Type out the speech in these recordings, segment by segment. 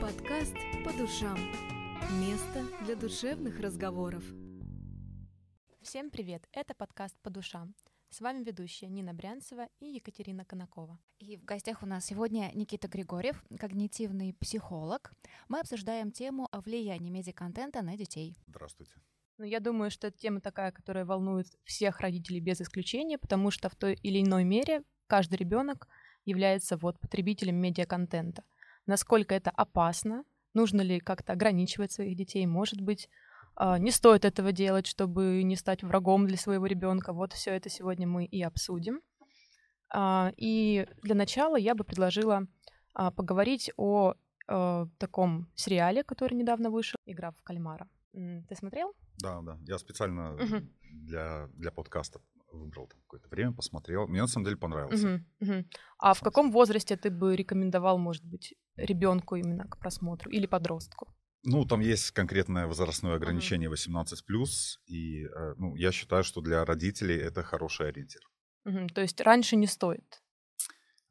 Подкаст по душам. Место для душевных разговоров. Всем привет! Это подкаст по душам. С вами ведущая Нина Брянцева и Екатерина Конакова. И в гостях у нас сегодня Никита Григорьев, когнитивный психолог. Мы обсуждаем тему о влиянии медиаконтента на детей. Здравствуйте. Ну, я думаю, что это тема такая, которая волнует всех родителей без исключения, потому что в той или иной мере каждый ребенок является вот потребителем медиаконтента. Насколько это опасно, нужно ли как-то ограничивать своих детей, может быть, а, не стоит этого делать, чтобы не стать врагом для своего ребенка. Вот все это сегодня мы и обсудим. А, и для начала я бы предложила а, поговорить о таком сериале, который недавно вышел, «Игра в кальмара». Ты смотрел? Да, да. Я специально угу. для, для подкаста выбрал там какое-то время, посмотрел. Мне на самом деле понравился. Угу, угу. А в каком возрасте ты бы рекомендовал, может быть, ребенку именно к просмотру или подростку? Ну, там есть конкретное возрастное ограничение 18 плюс, и э, ну, я считаю, что для родителей это хороший ориентир. Угу, то есть раньше не стоит.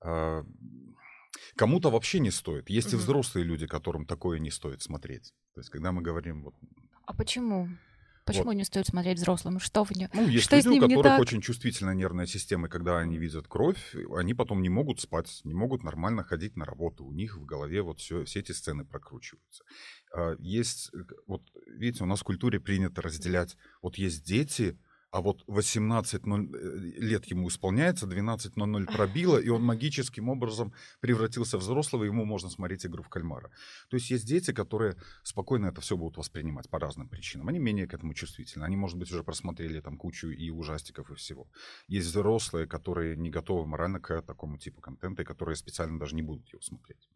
А, кому-то вообще не стоит. Есть угу. и взрослые люди, которым такое не стоит смотреть. То есть, когда мы говорим вот. А почему? Почему вот. не стоит смотреть взрослым? Что в нем? Ну, есть что люди, у которых очень чувствительная нервная система, и когда они видят кровь, они потом не могут спать, не могут нормально ходить на работу. У них в голове вот все, все эти сцены прокручиваются. А, есть, э, вот видите, у нас в культуре принято разделять, вот есть дети, а вот 18 э, лет ему исполняется, 12.00 пробило, и он магическим образом превратился в взрослого, и ему можно смотреть игру в кальмара. То есть есть дети, которые спокойно это все будут воспринимать по разным причинам. Они менее к этому чувствительны. Они, может быть, уже просмотрели там кучу и ужастиков, и всего. Есть взрослые, которые не готовы морально к такому типу контента, и которые специально даже не будут его смотреть.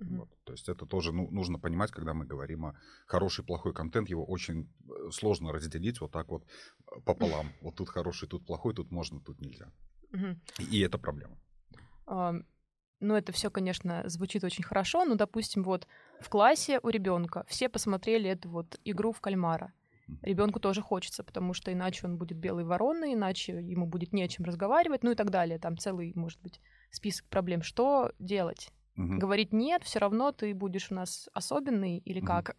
Mm-hmm. Вот. То есть это тоже ну, нужно понимать, когда мы говорим о хороший, плохой контент, его очень э, сложно разделить вот так вот э, пополам. Mm-hmm. Вот тут хороший, тут плохой, тут можно, тут нельзя. Mm-hmm. И, и это проблема. Um, ну, это все, конечно, звучит очень хорошо, но, допустим, вот в классе у ребенка все посмотрели эту вот игру в кальмара. Ребенку тоже хочется, потому что иначе он будет белой вороной, иначе ему будет не о чем разговаривать, ну и так далее. Там целый, может быть, список проблем. Что делать? Угу. Говорить нет, все равно ты будешь у нас особенный или как?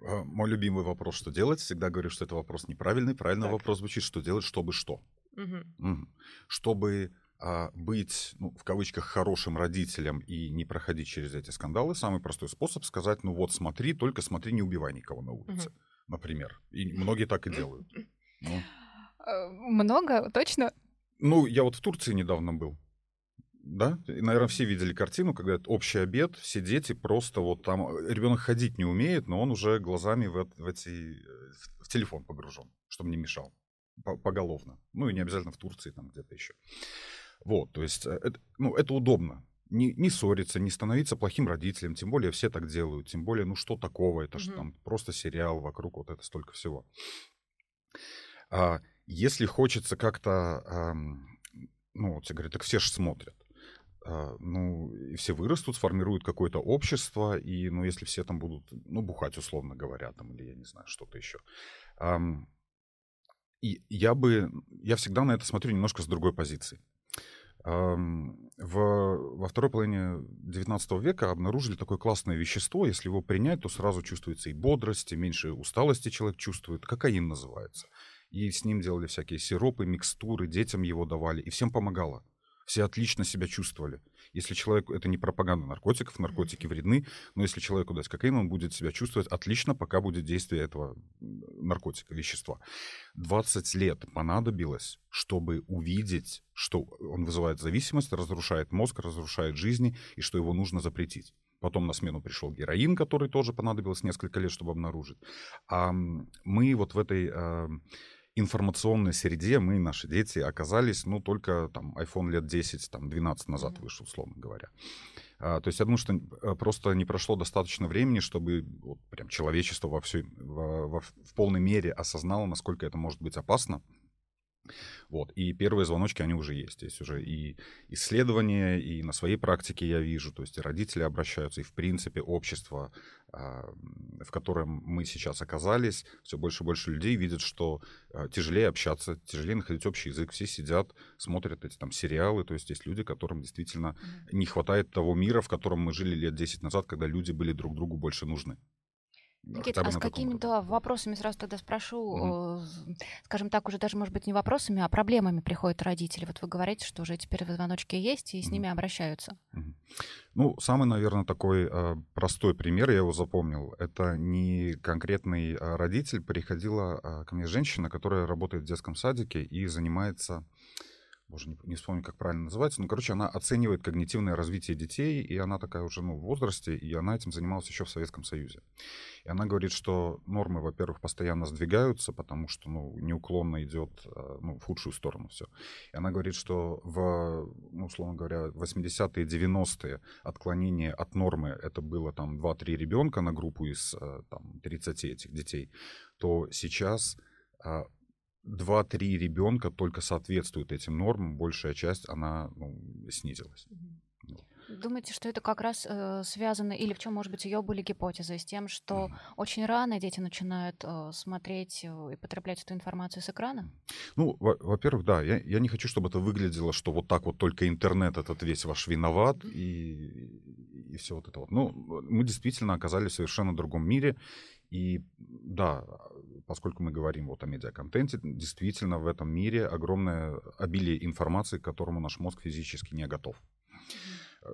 Угу. Мой любимый вопрос, что делать? Всегда говорю, что это вопрос неправильный. Правильный так. вопрос звучит, что делать, чтобы что? Угу. Угу. Чтобы а, быть, ну, в кавычках, хорошим родителем и не проходить через эти скандалы, самый простой способ сказать, ну вот смотри, только смотри, не убивай никого на улице, угу. например. И многие так и делают. Ну. Э, много, точно? Ну, я вот в Турции недавно был. Да, и, наверное, все видели картину, когда это общий обед, все дети просто вот там, э, ребенок ходить не умеет, но он уже глазами в, в эти, э, в телефон погружен, чтобы не мешал, поголовно. Ну и не обязательно в Турции, там где-то еще. Вот, то есть, э, это, ну, это удобно. Не, не ссориться, не становиться плохим родителем, тем более все так делают, тем более, ну что такого, это mm-hmm. же там просто сериал, вокруг вот это столько всего. А, если хочется как-то, а, ну, вот тебе говорят, так все же смотрят. А, ну, и все вырастут, сформируют какое-то общество, и, ну, если все там будут, ну, бухать, условно говоря, там, или, я не знаю, что-то еще. И я бы, я всегда на это смотрю немножко с другой позиции. В, во второй половине 19 века обнаружили такое классное вещество. Если его принять, то сразу чувствуется и бодрость, и меньше усталости человек чувствует. Кокаин называется. И с ним делали всякие сиропы, микстуры, детям его давали, и всем помогало все отлично себя чувствовали. Если человек, это не пропаганда наркотиков, наркотики вредны, но если человеку дать кокаин, он будет себя чувствовать отлично, пока будет действие этого наркотика, вещества. 20 лет понадобилось, чтобы увидеть, что он вызывает зависимость, разрушает мозг, разрушает жизни, и что его нужно запретить. Потом на смену пришел героин, который тоже понадобилось несколько лет, чтобы обнаружить. А мы вот в этой информационной среде мы, наши дети, оказались, ну, только там iPhone лет 10, там, 12 назад mm-hmm. вышел, условно говоря. А, то есть я думаю, что э, просто не прошло достаточно времени, чтобы вот, прям человечество во всей, во, во, в полной мере осознало, насколько это может быть опасно. Вот. И первые звоночки, они уже есть. Есть уже и исследования, и на своей практике я вижу, то есть и родители обращаются, и в принципе общество, а, в котором мы сейчас оказались, все больше и больше людей видят, что а, тяжелее общаться, тяжелее находить общий язык. Все сидят, смотрят эти там сериалы, то есть есть люди, которым действительно не хватает того мира, в котором мы жили лет 10 назад, когда люди были друг другу больше нужны. Никита, а с какими-то вопросами сразу тогда спрошу, mm скажем так, уже даже, может быть, не вопросами, а проблемами приходят родители. Вот вы говорите, что уже теперь звоночки есть, и с mm ними обращаются. mm Ну, самый, наверное, такой э, простой пример, я его запомнил, это не конкретный э, родитель, приходила ко мне женщина, которая работает в детском садике и занимается боже, не, не вспомню, как правильно называется, ну, короче, она оценивает когнитивное развитие детей, и она такая уже, ну, в возрасте, и она этим занималась еще в Советском Союзе. И она говорит, что нормы, во-первых, постоянно сдвигаются, потому что, ну, неуклонно идет, э, ну, в худшую сторону все. И она говорит, что в, ну, условно говоря, 80-е, 90-е отклонение от нормы, это было там 2-3 ребенка на группу из, э, там, 30 этих детей, то сейчас а, два-три ребенка только соответствуют этим нормам, большая часть, она ну, снизилась. Думаете, что это как раз э, связано, или в чем, может быть, ее были гипотезы, с тем, что mm. очень рано дети начинают э, смотреть э, и потреблять эту информацию с экрана? Ну, во-первых, да, я, я не хочу, чтобы это выглядело, что вот так вот только интернет этот весь ваш виноват и, и все вот это вот. Ну, мы действительно оказались в совершенно другом мире, и да, поскольку мы говорим вот о медиаконтенте, действительно в этом мире огромное обилие информации, к которому наш мозг физически не готов.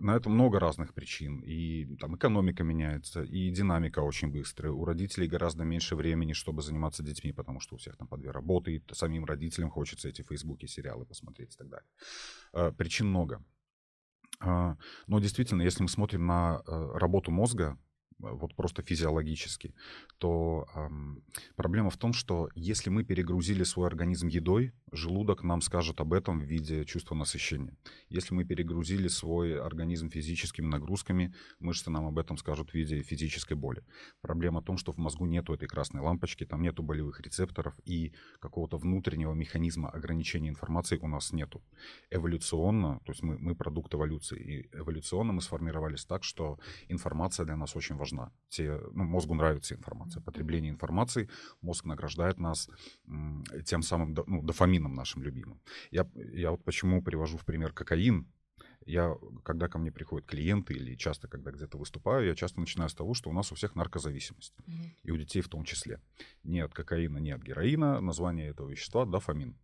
На это много разных причин. И там экономика меняется, и динамика очень быстрая. У родителей гораздо меньше времени, чтобы заниматься детьми, потому что у всех там по две работы, и самим родителям хочется эти фейсбуки, сериалы посмотреть и так далее. А, причин много. А, но действительно, если мы смотрим на э, работу мозга, вот просто физиологически, то эм, проблема в том, что если мы перегрузили свой организм едой, желудок нам скажет об этом в виде чувства насыщения. Если мы перегрузили свой организм физическими нагрузками, мышцы нам об этом скажут в виде физической боли. Проблема в том, что в мозгу нету этой красной лампочки, там нету болевых рецепторов и какого-то внутреннего механизма ограничения информации у нас нету. Эволюционно, то есть мы, мы продукт эволюции, и эволюционно мы сформировались так, что информация для нас очень важна важна. Те, ну, мозгу нравится информация. Потребление информации, мозг награждает нас тем самым ну, дофамином нашим любимым. Я, я вот почему привожу в пример кокаин, я, когда ко мне приходят клиенты или часто, когда где-то выступаю, я часто начинаю с того, что у нас у всех наркозависимость. Mm-hmm. И у детей в том числе. Не от кокаина, не от героина. Название этого вещества — дофамин.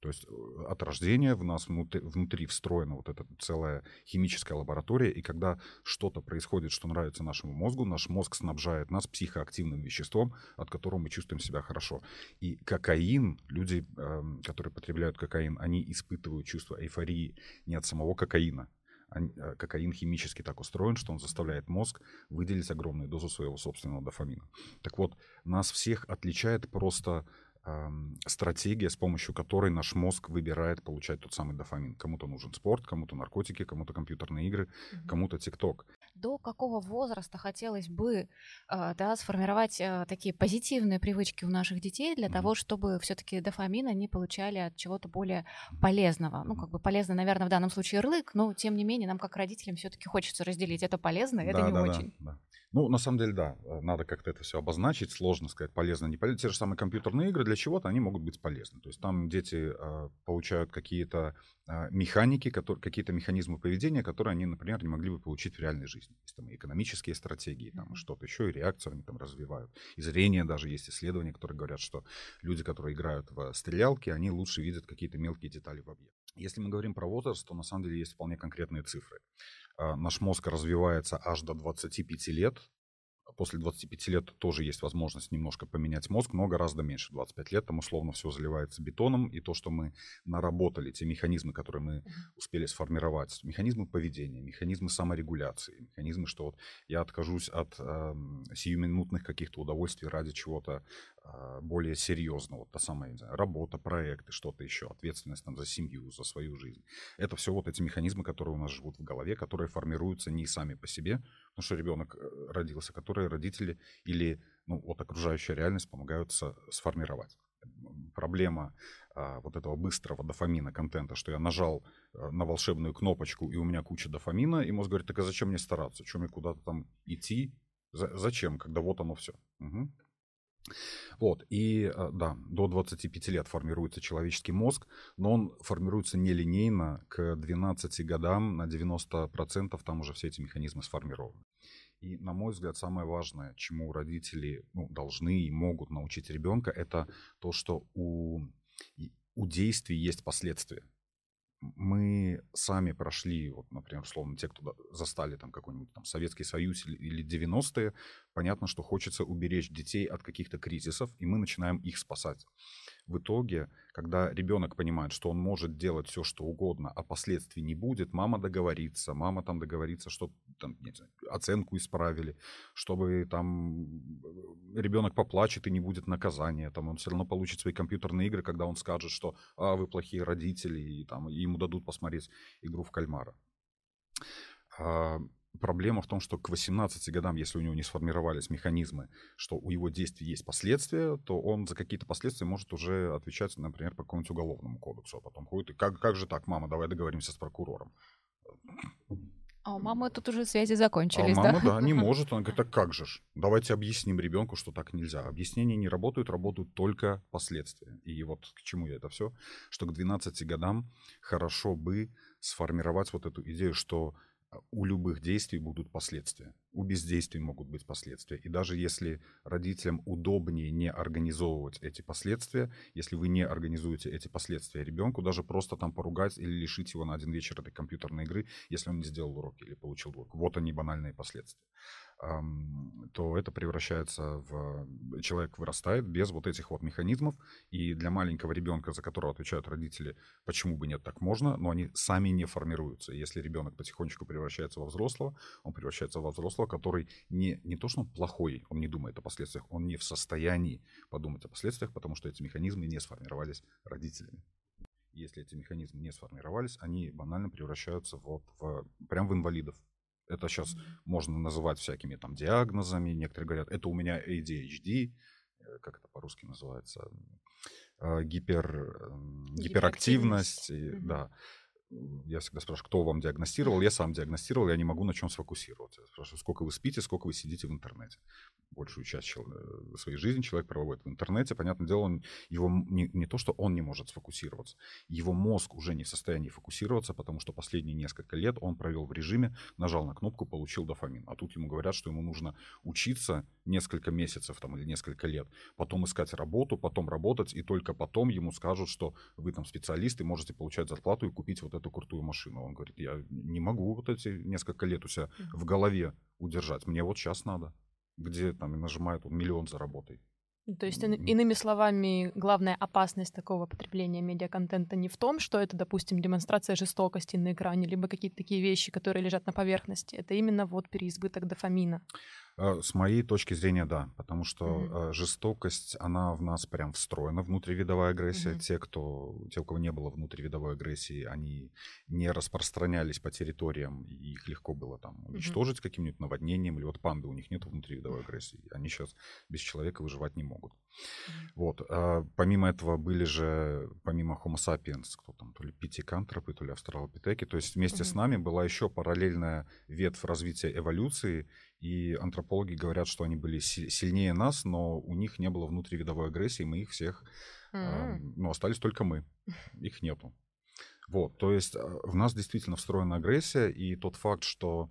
То есть э, от рождения в нас внутри, внутри встроена вот эта целая химическая лаборатория, и когда что-то происходит, что нравится нашему мозгу, наш мозг снабжает нас психоактивным веществом, от которого мы чувствуем себя хорошо. И кокаин, люди, э, которые потребляют кокаин, они испытывают чувство эйфории не от самого кокаина, э, кокаин химически так устроен, что он заставляет мозг выделить огромную дозу своего собственного дофамина. Так вот, нас всех отличает просто стратегия, с помощью которой наш мозг выбирает получать тот самый дофамин. Кому-то нужен спорт, кому-то наркотики, кому-то компьютерные игры, угу. кому-то ТикТок. До какого возраста хотелось бы а, да, сформировать а, такие позитивные привычки у наших детей для того, чтобы все-таки дофамин они получали от чего-то более полезного? Ну, как бы полезно, наверное, в данном случае ярлык, но тем не менее нам как родителям все-таки хочется разделить это полезно, это да, не да, очень. Да, да. Ну, на самом деле, да, э, надо как-то это все обозначить, сложно сказать, полезно, не полезно. Те же самые компьютерные игры для чего-то, они могут быть полезны. То есть там дети э, получают какие-то э, механики, которые, какие-то механизмы поведения, которые они, например, не могли бы получить в реальной жизни. То есть там экономические стратегии, там что-то еще, и реакцию они там развивают. И зрение даже есть исследования, которые говорят, что люди, которые играют в стрелялки, они лучше видят какие-то мелкие детали в объекте. Если мы говорим про возраст, то на самом деле есть вполне конкретные цифры. А, наш мозг развивается аж до 25 лет, после 25 лет тоже есть возможность немножко поменять мозг, но гораздо меньше. 25 лет там условно все заливается бетоном, и то, что мы наработали, те механизмы, которые мы успели сформировать, механизмы поведения, механизмы саморегуляции, механизмы, что вот я откажусь от э, сиюминутных каких-то удовольствий ради чего-то более серьезного. Вот та самая не знаю, работа, проекты, что-то еще, ответственность там, за семью, за свою жизнь. Это все вот эти механизмы, которые у нас живут в голове, которые формируются не сами по себе, потому что ребенок э, родился, которые родители или ну, вот окружающая реальность помогают сформировать. проблема а, вот этого быстрого дофамина контента, что я нажал а, на волшебную кнопочку, и у меня куча дофамина, и мозг говорит, так а зачем мне стараться, чем мне куда-то там идти, За, зачем, когда вот оно все. Угу. Вот, и а, да, до 25 лет формируется человеческий мозг, но он формируется нелинейно, к 12 годам на 90% там уже все эти механизмы сформированы. И, на мой взгляд, самое важное, чему родители ну, должны и могут научить ребенка, это то, что у, у действий есть последствия мы сами прошли, вот, например, условно, те, кто застали там какой-нибудь там Советский Союз или, или 90-е, понятно, что хочется уберечь детей от каких-то кризисов, и мы начинаем их спасать. В итоге, когда ребенок понимает, что он может делать все, что угодно, а последствий не будет, мама договорится, мама там договорится, что там, не знаю, оценку исправили, чтобы там ребенок поплачет и не будет наказания, там он все равно получит свои компьютерные игры, когда он скажет, что а, вы плохие родители, и там ему дадут посмотреть игру в кальмара. А, проблема в том, что к 18 годам, если у него не сформировались механизмы, что у его действий есть последствия, то он за какие-то последствия может уже отвечать, например, по какому-нибудь уголовному кодексу, а потом ходит и как, как же так, мама, давай договоримся с прокурором. А у мамы тут уже связи закончились, а мама, да? да, не может. Она говорит, так как же ж? Давайте объясним ребенку, что так нельзя. Объяснения не работают, работают только последствия. И вот к чему я это все? Что к 12 годам хорошо бы сформировать вот эту идею, что а, у любых действий будут последствия. У бездействий могут быть последствия. И даже если родителям удобнее не организовывать эти последствия, если вы не организуете эти последствия ребенку, даже просто там поругать или лишить его на один вечер этой компьютерной игры, если он не сделал уроки или получил урок. Вот они банальные последствия то это превращается в... Человек вырастает без вот этих вот механизмов, и для маленького ребенка, за которого отвечают родители, почему бы нет, так можно, но они сами не формируются. Если ребенок потихонечку превращается во взрослого, он превращается во взрослого, который не, не то, что он плохой, он не думает о последствиях, он не в состоянии подумать о последствиях, потому что эти механизмы не сформировались родителями если эти механизмы не сформировались, они банально превращаются вот в, прям в инвалидов. Это сейчас можно называть всякими там диагнозами. Некоторые говорят, это у меня ADHD, э, как это по-русски называется, э, гипер, гиперактивность, гиперактивность. Mm-hmm. да я всегда спрашиваю, кто вам диагностировал, я сам диагностировал, я не могу на чем сфокусироваться. Я спрашиваю, сколько вы спите, сколько вы сидите в интернете. Большую часть э, своей жизни человек проводит в интернете. Понятное дело, он, его не, не то, что он не может сфокусироваться, его мозг уже не в состоянии фокусироваться, потому что последние несколько лет он провел в режиме, нажал на кнопку, получил дофамин. А тут ему говорят, что ему нужно учиться несколько месяцев там, или несколько лет, потом искать работу, потом работать, и только потом ему скажут, что вы там специалисты, можете получать зарплату и купить вот эту крутую машину. Он говорит, я не могу вот эти несколько лет у себя в голове удержать. Мне вот сейчас надо. Где там и нажимает он миллион заработай. Ну, то есть, иными словами, главная опасность такого потребления медиаконтента не в том, что это, допустим, демонстрация жестокости на экране, либо какие-то такие вещи, которые лежат на поверхности. Это именно вот переизбыток дофамина. А, с моей точки зрения, да, потому что mm-hmm. жестокость, она в нас прям встроена, внутривидовая агрессия. Mm-hmm. Те, кто, те, у кого не было внутривидовой агрессии, они не распространялись по территориям, и их легко было там уничтожить mm-hmm. каким-нибудь наводнением, или вот панды, у них нет внутривидовой агрессии, они сейчас без человека выживать не могут. Mm-hmm. Вот. А, помимо этого были же, помимо Homo sapiens, кто там, то ли питикантропы, то ли австралопитеки, то есть вместе mm-hmm. с нами была еще параллельная ветвь развития эволюции, и антропологи говорят, что они были сильнее нас, но у них не было внутривидовой агрессии, мы их всех, mm-hmm. э, ну, остались только мы, их нету. Вот, то есть а, в нас действительно встроена агрессия, и тот факт, что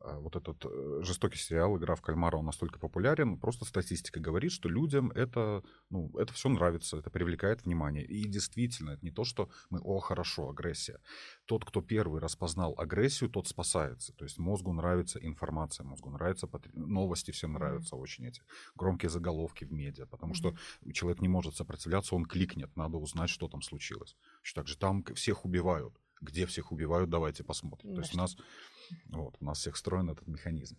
вот этот э, жестокий сериал «Игра в кальмара», он настолько популярен, просто статистика говорит, что людям это, ну, это все нравится, это привлекает внимание. И действительно, это не то, что мы, о, хорошо, агрессия. Тот, кто первый распознал агрессию, тот спасается. То есть мозгу нравится информация, мозгу нравятся новости, всем нравятся mm-hmm. очень эти громкие заголовки в медиа, потому mm-hmm. что человек не может сопротивляться, он кликнет, надо узнать, что там случилось. Так же там всех убивают. Где всех убивают, давайте посмотрим. Да, то есть у нас вот, у нас всех встроен этот механизм.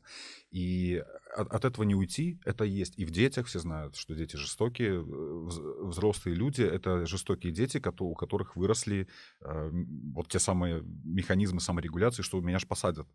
И от, от этого не уйти, это есть. И в детях все знают, что дети жестокие. Взрослые люди — это жестокие дети, у которых выросли э, вот те самые механизмы саморегуляции, что меня ж посадят.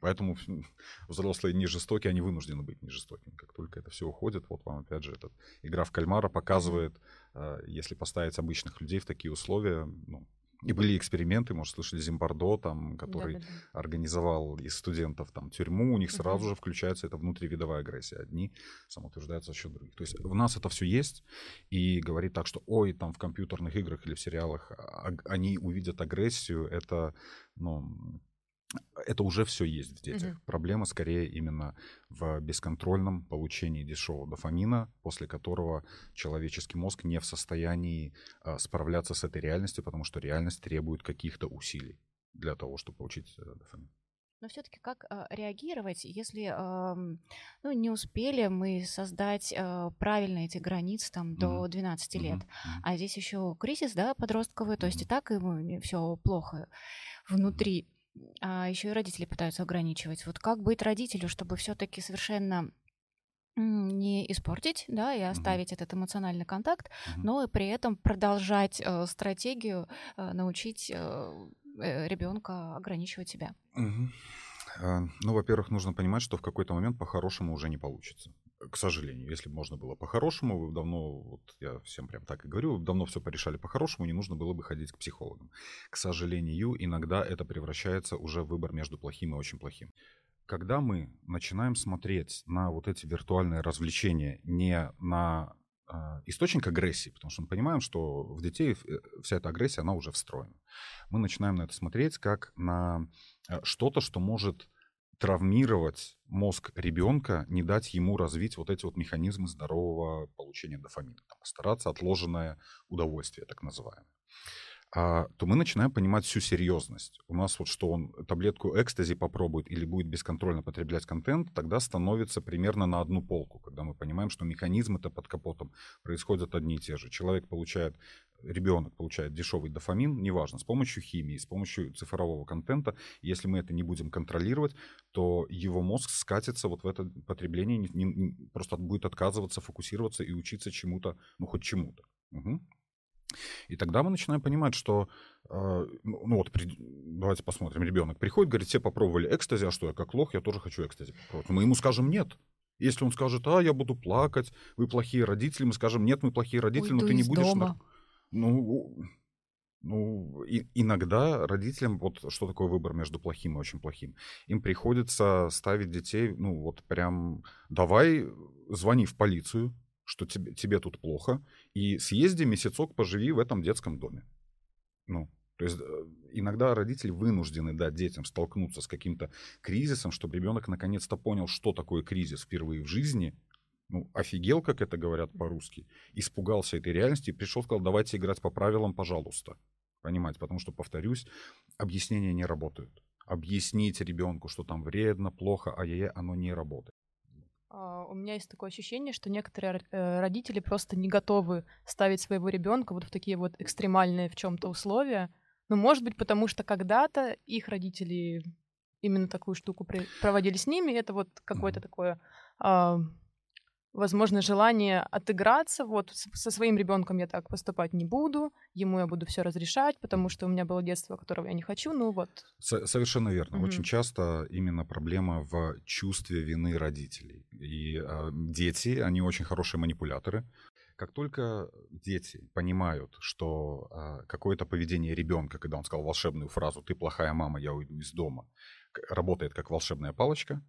Поэтому взрослые не жестокие, они вынуждены быть не жестокими. Как только это все уходит, вот вам опять же этот игра в кальмара показывает, э, если поставить обычных людей в такие условия, ну, и были эксперименты, может, слышали Зимбардо, там, который Да-да-да. организовал из студентов там тюрьму, у них сразу uh-huh. же включается эта внутривидовая агрессия. Одни самоутверждаются за счет других. То есть у нас это все есть, и говорить так, что ой, там в компьютерных играх или в сериалах а, они увидят агрессию, это, ну, это уже все есть в детях. Угу. Проблема скорее именно в бесконтрольном получении дешевого дофамина, после которого человеческий мозг не в состоянии а, справляться с этой реальностью, потому что реальность требует каких-то усилий для того, чтобы получить э, дофамин. Но все-таки как э, реагировать, если э, ну, не успели мы создать э, правильно эти границы там, до 12 лет, mm-hmm. а здесь еще кризис да, подростковый, то есть и так ему все плохо внутри а еще и родители пытаются ограничивать. Вот как быть родителю, чтобы все-таки совершенно не испортить, да, и оставить mm-hmm. этот эмоциональный контакт, mm-hmm. но и при этом продолжать э, стратегию, э, научить э, э ребенка ограничивать себя. Mm-hmm. Ну, во-первых, нужно понимать, что в какой-то момент по-хорошему уже не получится к сожалению. Если бы можно было по-хорошему, давно, вот я всем прям так и говорю, давно все порешали по-хорошему, не нужно было бы ходить к психологам. К сожалению, иногда это превращается уже в выбор между плохим и очень плохим. Когда мы начинаем смотреть на вот эти виртуальные развлечения не на э, источник агрессии, потому что мы понимаем, что в детей э, вся эта агрессия, она уже встроена. Мы начинаем на это смотреть как на э, что-то, что может травмировать мозг ребенка, не дать ему развить вот эти вот механизмы здорового получения дофамина, там, постараться отложенное удовольствие, так называемое. А, то мы начинаем понимать всю серьезность. У нас вот что он таблетку экстази попробует или будет бесконтрольно потреблять контент, тогда становится примерно на одну полку, когда мы понимаем, что механизмы-то под капотом происходят одни и те же. Человек получает ребенок получает дешевый дофамин, неважно, с помощью химии, с помощью цифрового контента. Если мы это не будем контролировать, то его мозг скатится вот в это потребление, не, не, просто будет отказываться, фокусироваться и учиться чему-то, ну хоть чему-то. Угу. И тогда мы начинаем понимать, что, э, ну вот, при, давайте посмотрим, ребенок приходит, говорит, все попробовали экстази, а что, я как лох, я тоже хочу экстази попробовать. Мы ему скажем нет. Если он скажет, а, я буду плакать, вы плохие родители, мы скажем, нет, мы плохие родители, Уйду но ты не будешь... Дома. Ну, ну, и, иногда родителям, вот что такое выбор между плохим и очень плохим, им приходится ставить детей, ну, вот прям, давай звони в полицию, что тебе, тебе тут плохо, и съезди месяцок поживи в этом детском доме. Ну, то есть э, иногда родители вынуждены дать детям столкнуться с каким-то кризисом, чтобы ребенок наконец-то понял, что такое кризис впервые в жизни, ну, офигел, как это говорят по-русски, испугался этой реальности и пришел, сказал, давайте играть по правилам, пожалуйста. Понимаете, потому что, повторюсь, объяснения не работают. Объяснить ребенку, что там вредно, плохо, а я оно не работает. Uh, у меня есть такое ощущение, что некоторые uh, родители просто не готовы ставить своего ребенка вот в такие вот экстремальные в чем-то условия. Ну, может быть, потому что когда-то их родители именно такую штуку проводили с ними, это вот какое-то такое uh, возможно, желание отыграться. Вот со своим ребенком я так поступать не буду, ему я буду все разрешать, потому что у меня было детство, которого я не хочу. Ну вот. Совершенно верно. Mm-hmm. Очень часто именно проблема в чувстве вины родителей. И э, дети, они очень хорошие манипуляторы. Как только дети понимают, что э, какое-то поведение ребенка, когда он сказал волшебную фразу «ты плохая мама, я уйду из дома», работает как волшебная палочка,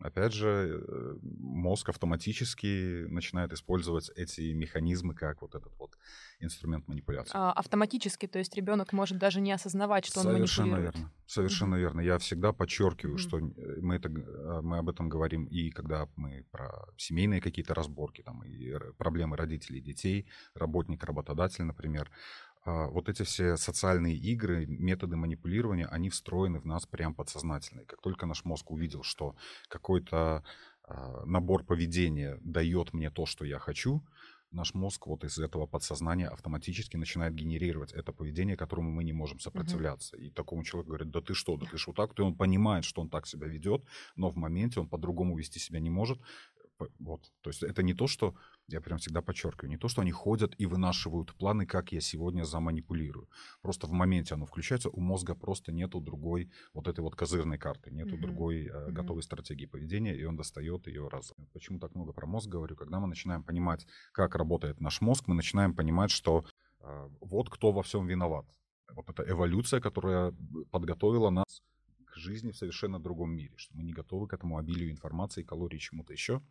Опять же, э, мозг автоматически начинает использовать эти механизмы как вот этот вот инструмент манипуляции. А, автоматически, то есть ребенок может даже не осознавать, что Совершенно он манипулирует. Верно. Совершенно mm-hmm. верно. Я всегда подчеркиваю, mm-hmm. что э, мы, это, а, мы об этом говорим и когда мы про семейные какие-то разборки, там, и проблемы родителей детей, работник, работодатель, например. А, вот эти все социальные игры, методы манипулирования, они встроены в нас прям подсознательно. И как только наш мозг увидел, что какой-то а, набор поведения дает мне то, что я хочу, наш мозг вот из этого подсознания автоматически начинает генерировать это поведение, которому мы не можем сопротивляться. Uh-huh. И такому человеку говорят, да ты что, да ты что так? И он понимает, что он так себя ведет, но в моменте он по-другому вести себя не может Вот. То есть это не то, что, я прям всегда подчеркиваю, не то, что они ходят и вынашивают планы, как я сегодня заманипулирую. Просто в моменте оно включается, у мозга просто нету другой вот этой вот козырной карты, нету mm-hmm. другой э, mm-hmm. готовой стратегии поведения, и он достает ее раз. Почему так много про мозг говорю? Когда мы начинаем понимать, как работает наш мозг, мы начинаем понимать, что э, вот кто во всем виноват. Вот эта эволюция, которая подготовила нас жизни в совершенно другом мире, что мы не готовы к этому обилию информации, калорий, чему-то еще.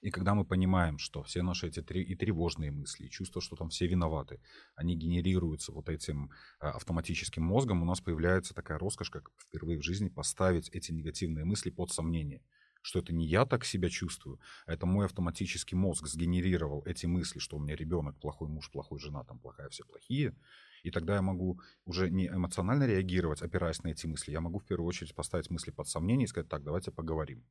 И когда мы понимаем, что все наши эти три, и тревожные мысли, и чувство, что там все виноваты, они генерируются вот этим а, автоматическим мозгом, у нас появляется такая роскошь, как впервые в жизни поставить эти негативные мысли под сомнение что это не я так себя чувствую, а это мой автоматический мозг сгенерировал эти мысли, что у меня ребенок плохой муж, плохой жена, там плохая, все плохие. И тогда я могу уже не эмоционально реагировать, опираясь на эти мысли, я могу в первую очередь поставить мысли под сомнение и сказать, так, давайте поговорим.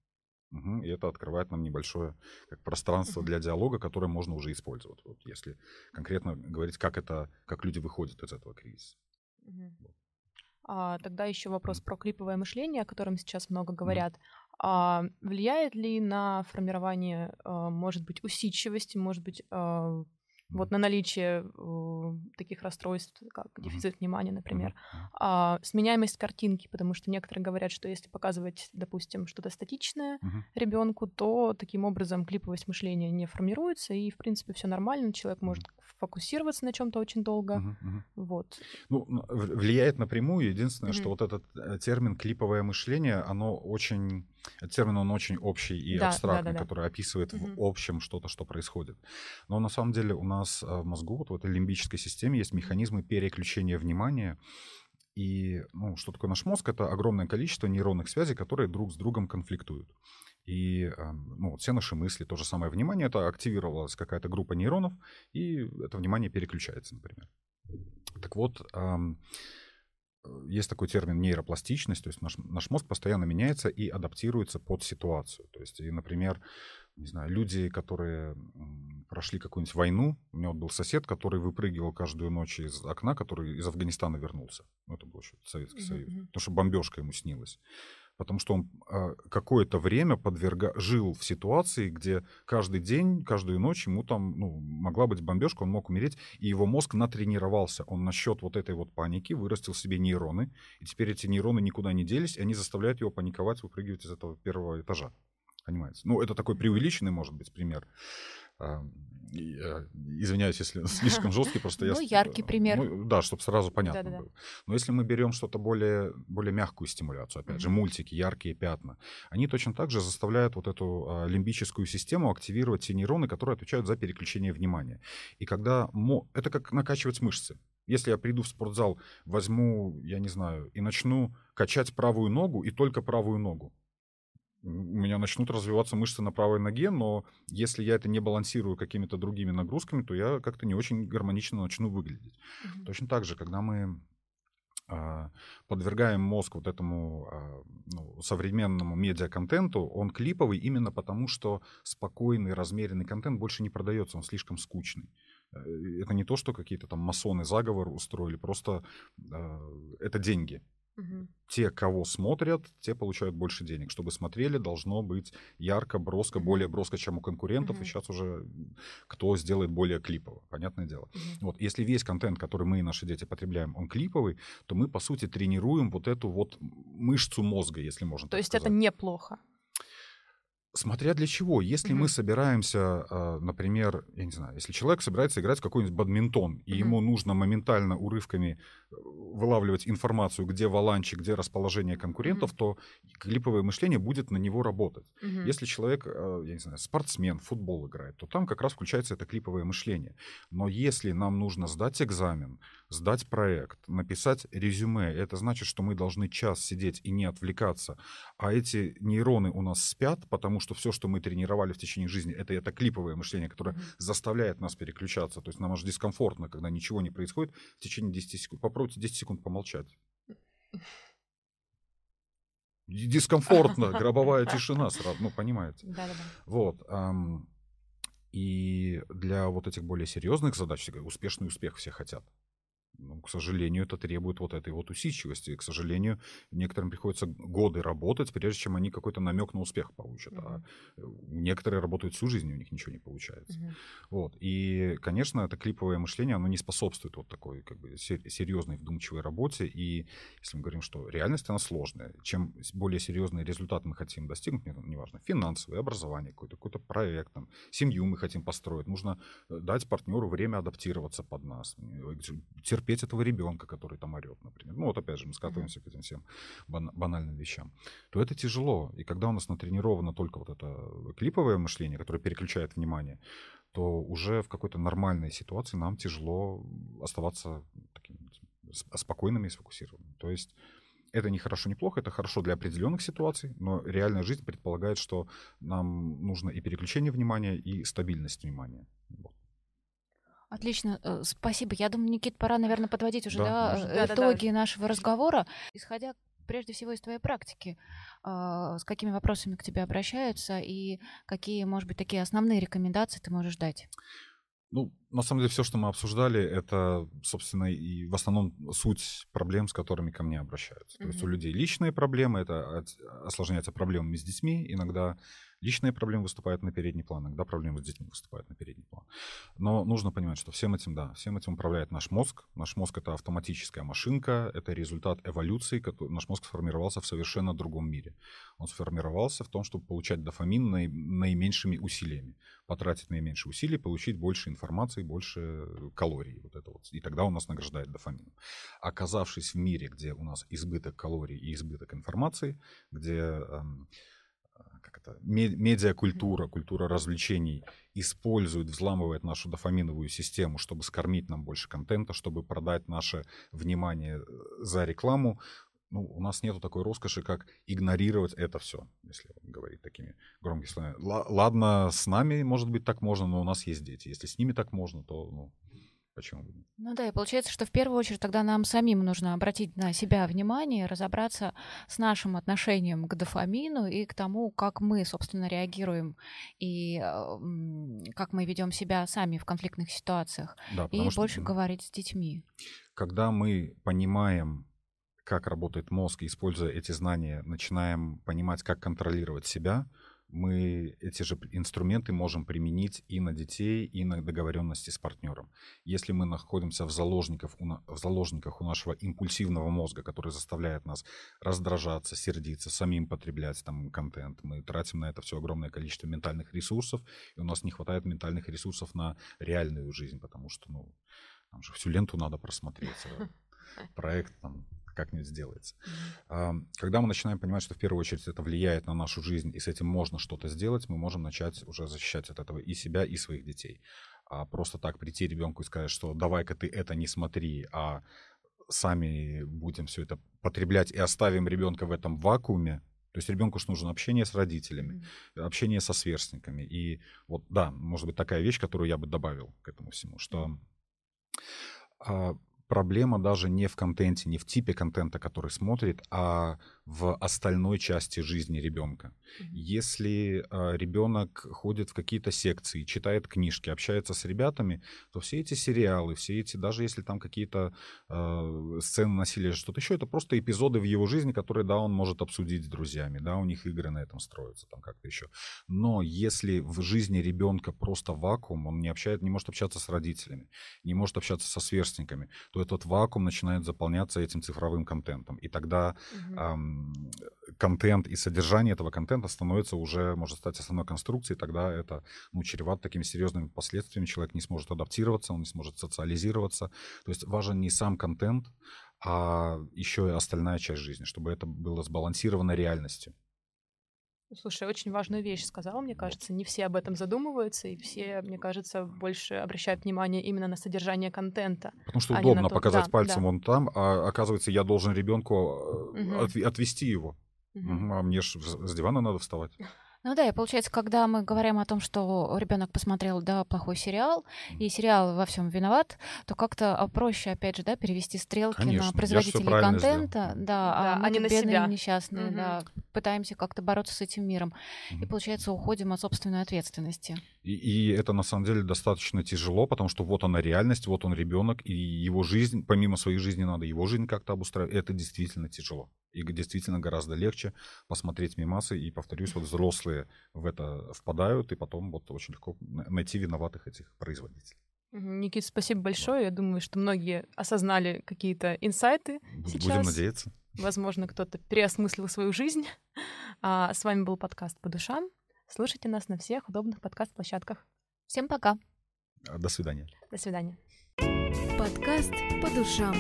Угу, и это открывает нам небольшое как пространство для диалога, которое можно уже использовать, вот, если конкретно говорить, как это, как люди выходят из этого кризиса. Угу. А, тогда еще вопрос про клиповое мышление, о котором сейчас много говорят. Mm. А, влияет ли на формирование, а, может быть, усидчивости, может быть, а, вот на наличие э, таких расстройств, как дефицит внимания, например, а, сменяемость картинки, потому что некоторые говорят, что если показывать, допустим, что-то статичное ребенку, то таким образом клиповость мышления не формируется, и, в принципе, все нормально, человек может фокусироваться на чем-то очень долго. Uh-huh, uh-huh. Вот. Ну, влияет напрямую. Единственное, uh-huh. что вот этот э, термин клиповое мышление, оно очень этот термин, он очень общий и да, абстрактный, да, да, который описывает угу. в общем что-то, что происходит. Но на самом деле у нас э, в мозгу, вот в этой лимбической системе есть механизмы переключения внимания. И ну, что такое наш мозг? Это огромное количество нейронных связей, которые друг с другом конфликтуют. И эм, ну, все наши мысли, то же самое внимание, это активировалась какая-то группа нейронов, и это внимание переключается, например. Так вот, есть такой термин нейропластичность, то есть наш, наш мозг постоянно меняется и адаптируется под ситуацию. То есть, и, например, не знаю, люди, которые прошли какую-нибудь войну, у меня вот был сосед, который выпрыгивал каждую ночь из окна, который из Афганистана вернулся. Ну, это был еще Советский mm-hmm. Союз. Потому что бомбежка ему снилась потому что он э, какое-то время подверга... жил в ситуации, где каждый день, каждую ночь ему там ну, могла быть бомбежка, он мог умереть, и его мозг натренировался. Он насчет вот этой вот паники вырастил себе нейроны, и теперь эти нейроны никуда не делись, и они заставляют его паниковать, выпрыгивать из этого первого этажа. Понимаете? Ну, это такой преувеличенный, может быть, пример. А, извиняюсь, если слишком жесткий, просто я... Ну, яркий пример. Ну, да, чтобы сразу понятно Да-да-да. было. Но если мы берем что-то более, более мягкую стимуляцию, опять mm-hmm. же, мультики, яркие пятна, они точно так же заставляют вот эту а, лимбическую систему активировать те нейроны, которые отвечают за переключение внимания. И когда... Мо... Это как накачивать мышцы. Если я приду в спортзал, возьму, я не знаю, и начну качать правую ногу, и только правую ногу, у меня начнут развиваться мышцы на правой ноге, но если я это не балансирую какими-то другими нагрузками, то я как-то не очень гармонично начну выглядеть. Mm-hmm. Точно так же, когда мы а, подвергаем мозг вот этому а, ну, современному медиаконтенту, он клиповый именно потому, что спокойный, размеренный контент больше не продается, он слишком скучный. Э, это не то, что какие-то там масоны заговор устроили, просто э, это деньги. Угу. Те, кого смотрят, те получают больше денег. Чтобы смотрели, должно быть ярко, броско, угу. более броско, чем у конкурентов. Угу. И сейчас уже кто сделает более клипово, понятное дело. Угу. Вот, если весь контент, который мы и наши дети потребляем, он клиповый, то мы, по сути, тренируем вот эту вот мышцу мозга, если можно То есть сказать. это неплохо? Смотря для чего. Если mm-hmm. мы собираемся, а, например, я не знаю, если человек собирается играть в какой-нибудь бадминтон, и mm-hmm. ему нужно моментально урывками э, вылавливать информацию, где валанчик, где расположение конкурентов, mm-hmm. то клиповое мышление будет на него работать. Mm-hmm. Если человек, а, я не знаю, спортсмен, футбол играет, то там как раз включается это клиповое мышление. Но если нам нужно сдать экзамен, сдать проект, написать резюме, это значит, что мы должны час сидеть и не отвлекаться, а эти нейроны у нас спят, потому что все, что мы тренировали в течение жизни, это, это клиповое мышление, которое mm-hmm. заставляет нас переключаться. То есть нам аж дискомфортно, когда ничего не происходит в течение 10 секунд. Попробуйте 10 секунд помолчать. Дискомфортно, гробовая тишина сразу, ну, понимаете. Да-да-да. Вот. И для вот этих более серьезных задач успешный успех все хотят. Ну, к сожалению, это требует вот этой вот усидчивости. И, к сожалению, некоторым приходится годы работать, прежде чем они какой-то намек на успех получат. Mm-hmm. А э, некоторые работают всю жизнь, у них ничего не получается. Mm-hmm. Вот. И, конечно, это клиповое мышление, оно не способствует вот такой как бы серьезной, вдумчивой работе. И если мы говорим, что реальность, она сложная. Чем более серьезный результат мы хотим достигнуть, неважно, финансовое, образование какой-то, какой-то проект, там, семью мы хотим построить, нужно э, дать партнеру время адаптироваться под нас, терпеть терпеть этого ребенка, который там орет, например. Ну вот опять же мы скатываемся mm-hmm. к этим всем бан- банальным вещам. То это тяжело. И когда у нас натренировано только вот это клиповое мышление, которое переключает внимание, то уже в какой-то нормальной ситуации нам тяжело оставаться таким спокойными и сфокусированными. То есть это не хорошо, не плохо, это хорошо для определенных ситуаций, но реальная жизнь предполагает, что нам нужно и переключение внимания, и стабильность внимания. Вот. Отлично, э, спасибо. Я думаю, Никит, пора, наверное, подводить уже да, да, итоги да, да. нашего разговора. Исходя прежде всего из твоей практики, а, с какими вопросами к тебе обращаются и какие, может быть, такие основные рекомендации ты можешь дать? Ну, на самом деле, все, что мы обсуждали, это, собственно, и в основном суть проблем, с которыми ко мне обращаются. Mm-hmm. То есть у людей личные проблемы, это осложняется проблемами с детьми, иногда Личные проблемы выступают на передний план, иногда проблемы с детьми выступают на передний план. Но нужно понимать, что всем этим, да, всем этим управляет наш мозг. Наш мозг — это автоматическая машинка, это результат эволюции. Который, наш мозг сформировался в совершенно другом мире. Он сформировался в том, чтобы получать дофамин наи, наименьшими усилиями. Потратить наименьшие усилия, получить больше информации, больше калорий. Вот это вот. И тогда он нас награждает дофамином. Оказавшись в мире, где у нас избыток калорий и избыток информации, где эм, как это, медиакультура, культура развлечений использует, взламывает нашу дофаминовую систему, чтобы скормить нам больше контента, чтобы продать наше внимание э, за рекламу, ну, у нас нету такой роскоши, как игнорировать это все, если говорить такими громкими словами. Ладно, с нами, может быть, так можно, но у нас есть дети. Если с ними так можно, то ну, Почему бы нет? Ну да, и получается, что в первую очередь тогда нам самим нужно обратить на себя внимание, разобраться с нашим отношением к дофамину и к тому, как мы, собственно, реагируем и как мы ведем себя сами в конфликтных ситуациях. Да, и что, больше говорить с детьми. Когда мы понимаем, как работает мозг, и используя эти знания, начинаем понимать, как контролировать себя, мы эти же инструменты можем применить и на детей, и на договоренности с партнером. Если мы находимся в, заложниках, в заложниках у нашего импульсивного мозга, который заставляет нас раздражаться, сердиться, самим потреблять там контент, мы тратим на это все огромное количество ментальных ресурсов, и у нас не хватает ментальных ресурсов на реальную жизнь, потому что, ну, там же всю ленту надо просмотреть, а проект там как-нибудь сделается. Mm-hmm. Когда мы начинаем понимать, что в первую очередь это влияет на нашу жизнь, и с этим можно что-то сделать, мы можем начать уже защищать от этого и себя, и своих детей. А просто так прийти ребенку и сказать, что давай-ка ты это не смотри, а сами будем все это потреблять и оставим ребенка в этом вакууме, то есть ребенку же нужно общение с родителями, mm-hmm. общение со сверстниками. И вот, да, может быть, такая вещь, которую я бы добавил к этому всему, что а, проблема даже не в контенте, не в типе контента, который смотрит, а в остальной части жизни ребенка. Mm-hmm. Если э, а, ребенок ходит в какие-то секции, читает книжки, общается с ребятами, то все эти сериалы, все эти, даже если там какие-то э, сцены насилия, что-то еще, это просто эпизоды в его жизни, которые, да, он может обсудить с друзьями, да, у них игры на этом строятся, там как-то еще. Но если в жизни ребенка просто вакуум, он не общает, не может общаться с родителями, не может общаться со сверстниками, то этот вакуум начинает заполняться этим цифровым контентом. И тогда mm-hmm. эм, контент и содержание этого контента становится уже, может стать основной конструкцией, тогда это ну, чревато такими серьезными последствиями. Человек не сможет адаптироваться, он не сможет социализироваться. То есть важен не сам контент, а еще и остальная часть жизни, чтобы это было сбалансировано реальностью. Слушай, очень важную вещь сказала, мне кажется. Не все об этом задумываются, и все, мне кажется, больше обращают внимание именно на содержание контента. Потому что а удобно показать да, пальцем да. вон там, а оказывается, я должен ребенку угу. Э, отвести его. Угу. А мне же с дивана надо вставать. Ну да, и получается, когда мы говорим о том, что ребенок посмотрел, да, плохой сериал, и сериал во всем виноват, то как-то а, проще, опять же, да, перевести стрелки Конечно, на производителей контента, сделал. да, Да, а мы а не на бедные себя. несчастные, Мгм. да, пытаемся как-то бороться с этим миром. И Мгм. получается, уходим от собственной ответственности. И, и это на самом деле достаточно тяжело, потому что вот она реальность, вот он ребенок, и его жизнь, помимо своей жизни, надо его жизнь как-то обустраивать. Это действительно тяжело. И действительно гораздо легче посмотреть мимасы. И, повторюсь, вот взрослые в это впадают, и потом вот очень легко на- найти виноватых этих производителей. Никит, спасибо большое. Я думаю, что многие осознали какие-то инсайты. Бу- Сейчас- Будем надеяться. Возможно, кто-то переосмыслил свою жизнь. А с вами был подкаст «По душам». Слушайте нас на всех удобных подкаст-площадках. Всем пока! А, До свидания. До свидания. Подкаст по душам.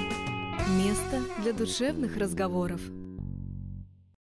Место для душевных разговоров.